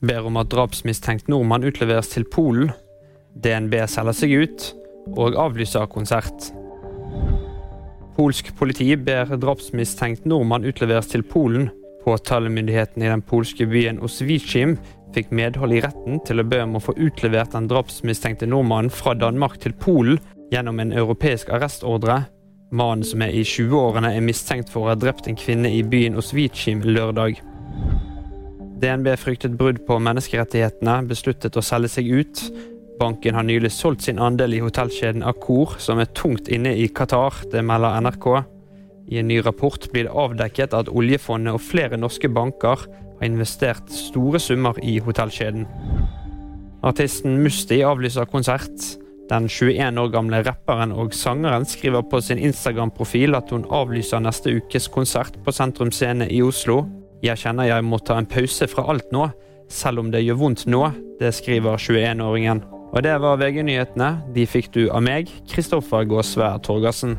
ber om at drapsmistenkt nordmann utleveres til Polen. DNB selger seg ut og avlyser konsert. Polsk politi ber drapsmistenkt nordmann utleveres til Polen. Påtalemyndigheten i den polske byen Oswiecim fikk medhold i retten til å be om å få utlevert den drapsmistenkte nordmannen fra Danmark til Polen gjennom en europeisk arrestordre. Mannen som er i 20-årene er mistenkt for å ha drept en kvinne i byen Oswiecim lørdag. DNB fryktet brudd på menneskerettighetene, besluttet å selge seg ut. Banken har nylig solgt sin andel i hotellkjeden Accor, som er tungt inne i Qatar, det melder NRK. I en ny rapport blir det avdekket at oljefondet og flere norske banker har investert store summer i hotellkjeden. Artisten Musti avlyser konsert. Den 21 år gamle rapperen og sangeren skriver på sin Instagram-profil at hun avlyser neste ukes konsert på Sentrum Scene i Oslo. Jeg kjenner jeg må ta en pause fra alt nå, selv om det gjør vondt nå. Det skriver 21-åringen. Og det var VG-nyhetene. De fikk du av meg, Kristoffer Gåsvær Torgersen.